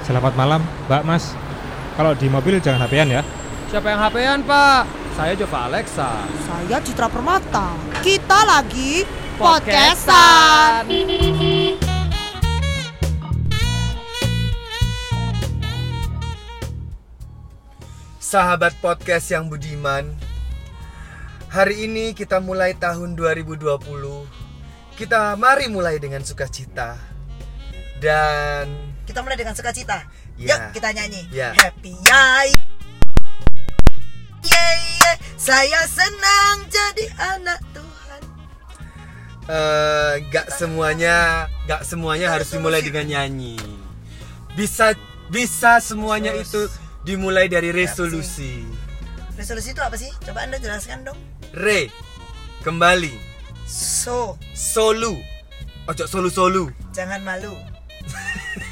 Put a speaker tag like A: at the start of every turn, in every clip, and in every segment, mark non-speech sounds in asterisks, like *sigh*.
A: Selamat malam, Mbak Mas. Kalau di mobil jangan HP-an ya.
B: Siapa yang HP-an, Pak? Saya Jova Alexa.
C: Saya Citra Permata. Kita lagi
B: Podcastan.
C: podcastan.
D: Sahabat podcast yang budiman Hari ini kita mulai tahun 2020 Kita mari mulai dengan sukacita Dan
C: Kita mulai dengan sukacita.
D: Ya.
C: Yuk kita nyanyi.
D: Ya.
C: Happy yay. Yeay, yeay. Saya senang jadi anak Tuhan.
D: eh, Gak semuanya Gak semuanya harus dimulai dengan nyanyi Bisa Bisa semuanya itu dimulai dari resolusi
C: Resolusi itu apa sih? Coba Anda jelaskan dong.
D: Re Kembali
C: So,
D: Solu Ojo solu-solu
C: jangan malu. *laughs*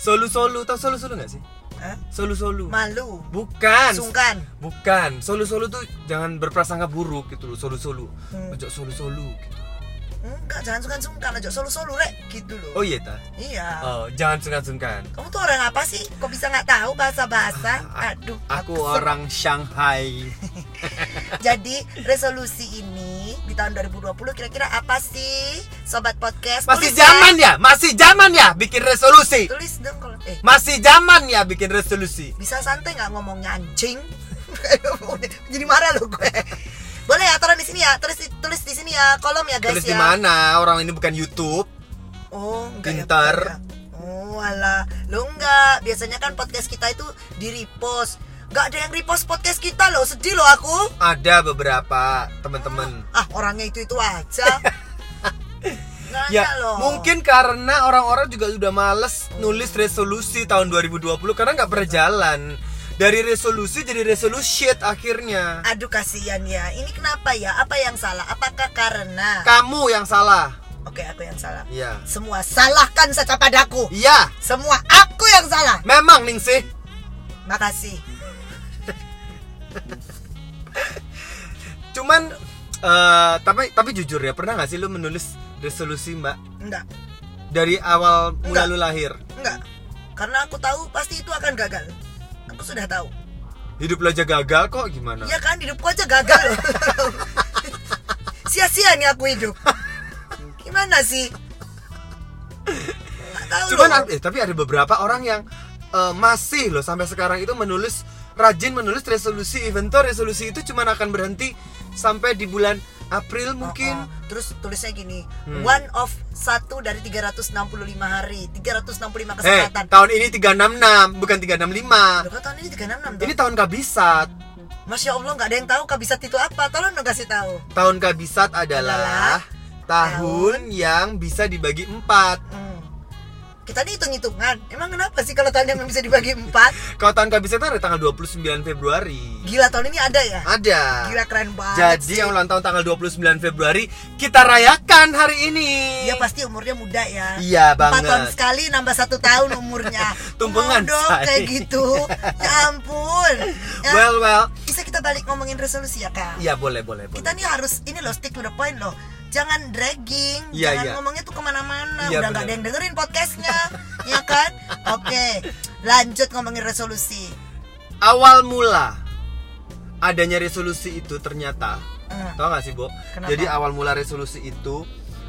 D: Solu-solu Tau solu-solu gak sih?
C: Hah?
D: Solu-solu
C: Malu.
D: Bukan
C: Sungkan.
D: Bukan, solu-solu tuh jangan berprasangka buruk gitu loh, solu-solu.
C: Hmm.
D: Ojo solu-solu gitu.
C: Enggak, jangan sungkan-sungkan aja. Solu-solu rek gitu loh.
D: Oh iya ta?
C: Iya.
D: Oh, jangan sungkan-sungkan.
C: Kamu tuh orang apa sih? Kok bisa nggak tahu bahasa-bahasa? Aduh.
D: Aku
C: kesel.
D: orang Shanghai. *laughs*
C: Jadi resolusi ini di tahun 2020 kira-kira apa sih sobat podcast?
D: Masih
C: Tulis
D: zaman ya? Masih zaman ya bikin resolusi?
C: Tulis dong kalau eh
D: Masih zaman ya bikin resolusi?
C: bisa santai nggak ngomongnya anjing? *laughs* Jadi marah loh gue. Boleh ya taruh di sini ya, tulis tulis di sini ya, kolom ya guys
D: Tulis
C: ya.
D: di mana? Orang ini bukan YouTube.
C: Oh, enggak ya,
D: Pintar.
C: ya. Oh, alah. Lo enggak, biasanya kan podcast kita itu di repost. Enggak ada yang repost podcast kita loh, sedih loh aku.
D: Ada beberapa teman-teman.
C: Ah, orangnya itu-itu aja. *laughs* Nggak
D: Ya,
C: loh.
D: mungkin karena orang-orang juga udah males nulis resolusi tahun 2020 karena nggak pernah jalan. Dari resolusi jadi resolution akhirnya.
C: Aduh kasihan ya. Ini kenapa ya? Apa yang salah? Apakah karena?
D: Kamu yang salah.
C: Oke, aku yang salah.
D: Iya.
C: Semua salahkan saja padaku.
D: Iya,
C: Semua aku yang salah.
D: memang Ningsih.
C: Makasih.
D: Cuman eh tapi tapi jujur ya, pernah nggak sih lu menulis resolusi, Mbak?
C: Enggak,
D: Dari awal mula
C: Enggak.
D: lu lahir.
C: enggak. Karena aku tahu pasti itu akan gagal. Aku sudah tahu.
D: Hidup lo aja gagal kok gimana?
C: Iya kan hidupku aja gagal. *laughs* Sia-sia nih aku hidup. Gimana sih? Tahu
D: Cuman
C: loh.
D: eh, tapi ada beberapa orang yang eh, masih loh sampai sekarang itu menulis rajin menulis resolusi even though resolusi itu cuman akan berhenti sampai di bulan April mungkin
C: Oh, oh. Terus tulisnya gini,
D: Hmm.
C: one of satu dari 365 hari, 365
D: Eh,
C: kesempatan.
D: tahun ini 366 bukan 365
C: Loh, tahun ini 366 tuh?
D: Ini tahun kabisat
C: Masya Allah nggak ada yang tahu kabisat itu apa. Tolong dong kasih tahu.
D: Tahun kabisat adalah,
C: Adalah
D: tahun yang bisa dibagi empat
C: Hmm. Kita nih hitung-hitungan. Emang kenapa sih kalau tahun yang bisa dibagi empat?
D: Kalau tahun kabisat itu ada tanggal 29 Februari
C: Gila tahun ini ada ya?
D: Ada
C: Gila keren banget.
D: Jadi
C: sih.
D: yang ulang tahun tanggal 29 Februari Kita rayakan hari ini
C: Dia pasti umurnya muda ya.
D: Iya banget
C: tahun sekali nambah satu tahun umurnya. *laughs*
D: Tumpengan,
C: dong kayak gitu. *laughs* Ya ampun. Ya,
D: Well well
C: bisa kita balik ngomongin resolusi ya kak?
D: Iya boleh boleh boleh
C: Kita nih harus ini loh stick to the point loh. Jangan dragging,
D: Iya,
C: jangan
D: iya.
C: ngomongnya tuh ke mana-mana.
D: Iya,
C: Udah nggak ada yang dengerin podcastnya, *laughs* ya kan? Oke, lanjut ngomongin resolusi.
D: Awal mula Adanya resolusi itu ternyata
C: Hmm.
D: Tau gak sih?
C: Kenapa?
D: Jadi awal mula resolusi itu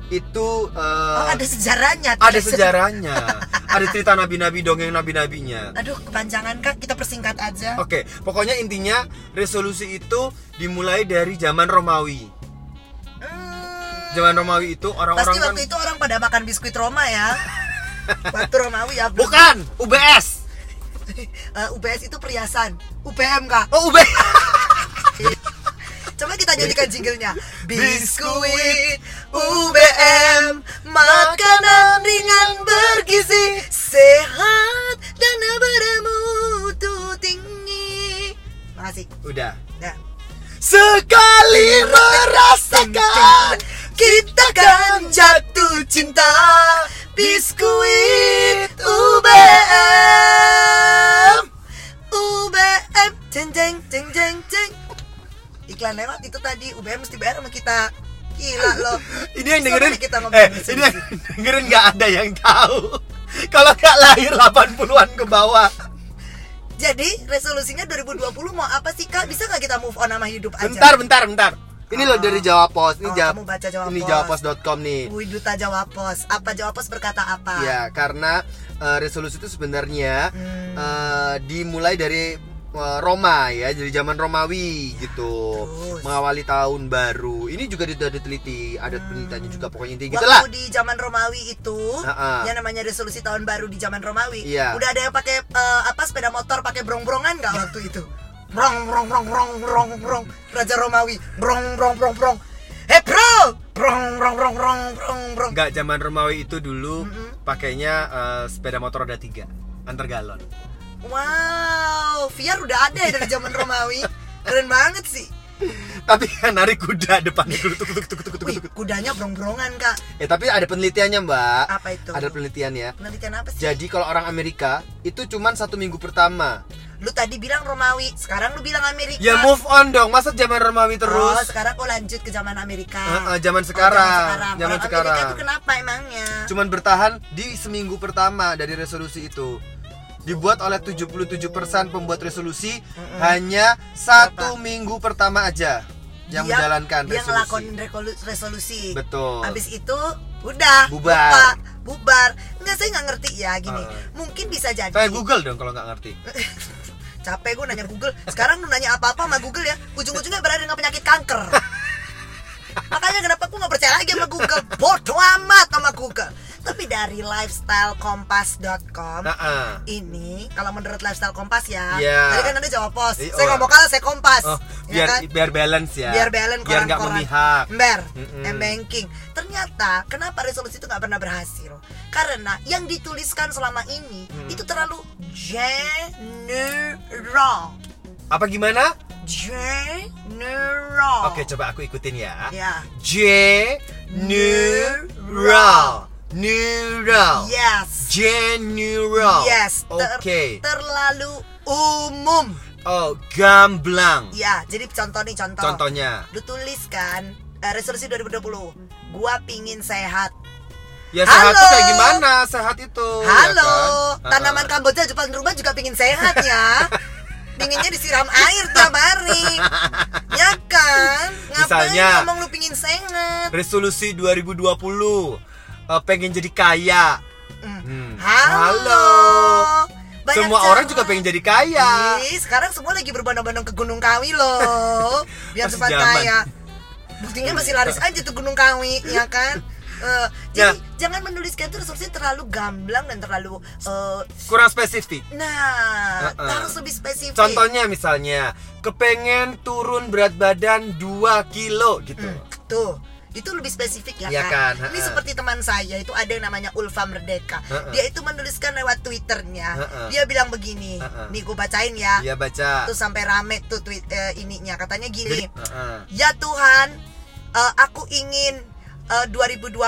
D: Itu eh,
C: Oh ada sejarahnya.
D: ada sejarahnya *laughs* Ada cerita nabi-nabi dongeng nabi-nabinya
C: Aduh kepanjangan kak, kita persingkat aja.
D: Oke, pokoknya intinya resolusi itu dimulai dari zaman Romawi. Zaman Romawi itu orang-orang
C: pasti
D: kan
C: waktu itu orang pada makan biskuit Roma ya. *laughs* Waktu Romawi ya.
D: bukan UBS. *laughs*
C: Eh, UBS itu perhiasan. UPM kak.
D: Oh, UBS. *laughs*
C: Coba kita nyanyikan jinglenya Biskuit UBM Makanan ringan bergizi Sehat dan bermutu tinggi Makasih
D: Udah.
C: Nah.
D: Sekali merasakan
C: Kita kan jatuh cinta Biskuit UBM UBM Jeng jeng jeng jeng jeng Iklan lewat itu tadi UBM mesti bayar sama kita Gila loh *laughs*
D: Ini yang dengerin
C: kita
D: eh, ini yang dengerin nggak ada yang tahu. *laughs* Kalau nggak lahir 80-an ke bawah.
C: Jadi resolusinya 2020 mau apa sih kak? Bisa nggak kita move on sama hidup aja?
D: Bentar, bentar, bentar. Ini loh dari Jawa Pos. Ini
C: Oh,
D: Jawa,
C: kamu baca Jawa
D: ini
C: Pos.
D: jawapos.com nih.
C: Wih duta Jawa Pos. Apa Jawa Pos berkata apa?
D: Ya, karena eh, resolusi itu sebenarnya
C: Hmm.
D: eh, dimulai dari eh, Roma ya, dari zaman Romawi gitu.
C: Terus?
D: Mengawali tahun baru. Ini juga sudah diteliti, ada penelitiannya juga pokoknya intinya gitu lah.
C: di zaman Romawi itu,
D: Ha-ha.
C: yang namanya resolusi tahun baru di zaman Romawi,
D: Iya.
C: udah ada yang pakai eh, apa sepeda motor pakai brong-brongan nggak waktu itu? Brong brong brong brong brong brong Raja Romawi brong brong brong brong Hei bro brong brong brong brong brong brong
D: Enggak zaman Romawi itu dulu
C: Mm-mm.
D: pakainya eh, sepeda motor roda tiga antar galon.
C: Wow VR udah ada ya dari zaman Romawi *laughs* keren banget sih
D: Tapi kan narik kuda depannya tuk tuk tuk tuk tuk tuk tuk.
C: kudanya brong-brongan kak
D: Eh tapi ada penelitiannya mbak.
C: Apa itu?
D: Ada penelitiannya.
C: Penelitian apa sih?
D: Jadi kalau orang Amerika itu cuman satu minggu pertama.
C: Lu tadi bilang Romawi, sekarang lu bilang Amerika
D: Ya move on dong. Masa zaman Romawi
C: Oh,
D: terus?
C: sekarang kok lanjut ke zaman Amerika
D: Ah, ah, zaman
C: Oh,
D: sekarang. Zaman
C: Orang
D: sekarang.
C: Amerika itu kenapa emangnya?
D: Cuman bertahan di seminggu pertama dari resolusi itu. Dibuat oleh 77% pembuat resolusi hanya satu minggu pertama aja yang
C: Dia-
D: menjalankan
C: dia
D: resolusi.
C: ngelakonin resolusi
D: Betul.
C: Habis itu udah
D: Bubar.
C: lupa, bubar Enggak saya nggak ngerti ya gini
D: Ah.
C: Mungkin bisa jadi
D: Kayak Google dong kalau nggak ngerti. *laughs*
C: Capek gue nanya Google. Sekarang lu nanya apa-apa sama Google ya Ujung-ujungnya berada dengan penyakit kanker. *laughs* Makanya kenapa aku nggak percaya lagi sama Google? Bodoh amat sama Google Tapi dari lifestylekompas.com
D: Nah, ah.
C: Ini kalau menurut lifestyle kompas ya
D: Iya.
C: Tadi kan ada jawab pos
D: Eh,
C: Saya
D: oh.
C: nggak mau kalah saya kompas
D: Oh,
C: Ya
D: biar
C: kan?
D: biar balance ya.
C: biar balance
D: Biar nggak memihak.
C: Ember,
D: Mm-mm.
C: banking. Ternyata kenapa resolusi itu nggak pernah berhasil? Karena yang dituliskan selama ini itu terlalu general.
D: Apa gimana?
C: General.
D: Oke, coba aku ikutin ya.
C: Ya.
D: General. Neural.
C: Yes.
D: General.
C: Yes. ter-
D: Oke.
C: Terlalu umum.
D: Oh, gamblang.
C: Ya, jadi contoh nih contoh.
D: Contohnya.
C: Lu tuliskan eh, resolusi 2020. Gua pingin sehat.
D: Ya sehat
C: Halo.
D: tuh kayak gimana? Sehat itu. ya
C: Halo,
D: kan?
C: tanaman
D: Ah,
C: Kamboja depan rumah juga pingin sehat ya. *laughs* Pinginnya disiram air tiap hari. Ya kan? Ngapain
D: Misalnya-
C: ngomong lu pingin sehat?
D: Resolusi 2020 eh, pengen jadi kaya.
C: Hmm.
D: Hmm.
C: Halo. Banyak
D: Semua
C: cara.
D: orang juga pengen jadi kaya.
C: Ih, sekarang semua lagi berbondong-bondong ke Gunung Kawi loh. *laughs* Biar
D: Masih
C: cepat
D: zaman.
C: kaya. Buktinya masih laris aja tuh Gunung Kawi, *laughs* ya kan? Eh, jadi
D: Ya.
C: jangan menuliskan itu resolusi terlalu gamblang dan terlalu eh,
D: Kurang spesifik.
C: nah
D: Uh-uh.
C: harus lebih spesifik.
D: Contohnya misalnya, kepengen turun berat badan 2 kilo gitu.
C: Hmm, tuh itu lebih spesifik ya
D: Iya
C: kan?
D: kan,
C: Ini seperti teman saya itu ada yang namanya Ulfa Merdeka.
D: Ha-ha.
C: Dia itu menuliskan lewat twitternya. Dia bilang begini, nih gue bacain ya.
D: Iya baca.
C: Tuh sampai rame tuh tweet eh, ininya katanya gini. Ya Tuhan, eh, aku ingin eh, 2020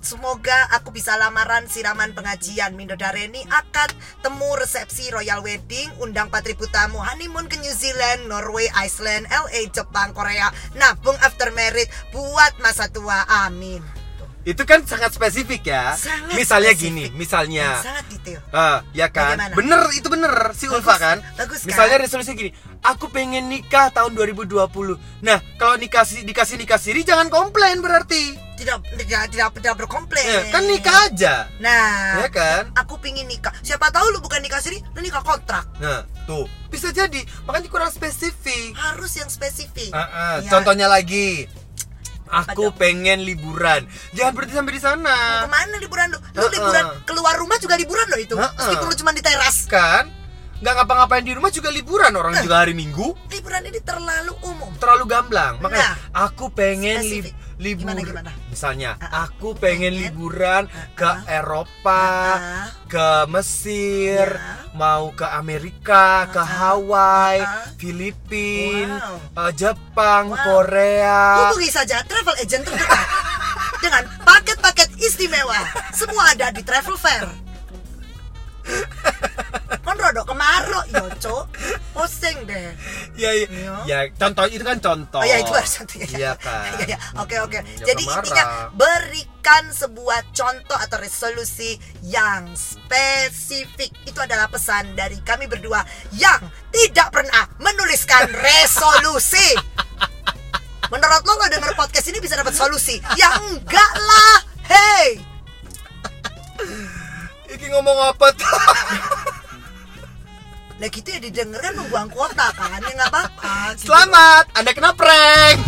C: semoga aku bisa lamaran siraman pengajian Mindo Dareni akad temu resepsi royal wedding undang 4000 tamu honeymoon ke New Zealand, Norway, Iceland, LA, Jepang, Korea nabung after married buat masa tua amin
D: Itu kan sangat spesifik ya.
C: Sangat
D: misalnya
C: spesifik.
D: gini, misalnya
C: sangat detail
D: Ah, ya kan?
C: Bagaimana?
D: Bener, itu bener si Ulfa kan?
C: bagus kan?
D: Misalnya resolusi gini, aku pengen nikah tahun 2020. Nah, kalau nikah dikasih nikah siri jangan komplain berarti.
C: tidak tidak tidak, tidak berkomplain
D: Ya, kan nikah aja.
C: nah
D: Ya kan?
C: aku pingin nikah siapa tahu lu bukan nikah siri lu nikah kontrak
D: Nah, tuh. Bisa jadi, makanya kurang spesifik.
C: harus yang spesifik
D: Ah, ah.
C: Ya.
D: Contohnya lagi. Aku
C: dong?
D: pengen liburan. Jangan berhenti sampai di sana.
C: ke mana liburan lu? Lu
D: Heeh.
C: liburan keluar rumah juga liburan loh itu.
D: Heeh.
C: Meskipun lu cuma di teras.
D: Kan? Nggak ngapa-ngapain di rumah juga liburan. Orang
C: Nah.
D: juga hari Minggu.
C: Liburan ini terlalu umum.
D: terlalu gamblang makanya
C: Nah,
D: aku pengen li libur
C: Gimana, gimana?
D: misalnya
C: ah.
D: aku pengen
C: Pengen.
D: liburan ke
C: Ah, ah.
D: Eropa
C: ah.
D: ke Mesir
C: Ya.
D: mau ke Amerika ke
C: Ah, ah.
D: Hawaii
C: ah.
D: Filipina
C: Wow.
D: eh, Jepang
C: Wow.
D: Korea
C: Hubungi saja travel agent terdekat *laughs* dengan paket-paket istimewa. Semua ada di Travel Fair. Kontrol dok kemaruk yo cok pusing deh
D: ya, ya,
C: Iya.
D: ya contoh itu kan contoh
C: Oh ya itu satu ya.
D: Iya kan.
C: Iya, *laughs* iya. Oke oke.
D: Ya,
C: Jadi
D: marah.
C: intinya berikan sebuah contoh atau resolusi yang spesifik. Itu adalah pesan dari kami berdua yang tidak pernah menuliskan *laughs* resolusi. Menurut lo lo denger podcast ini bisa dapat solusi? Ya enggak lah. Hey,
D: Iki ngomong apa tuh? *laughs*
C: lah gitu ya didengar kan membuang kuota kan? Ya nggak apa-apa. gitu.
D: Selamat, Anda kena prank.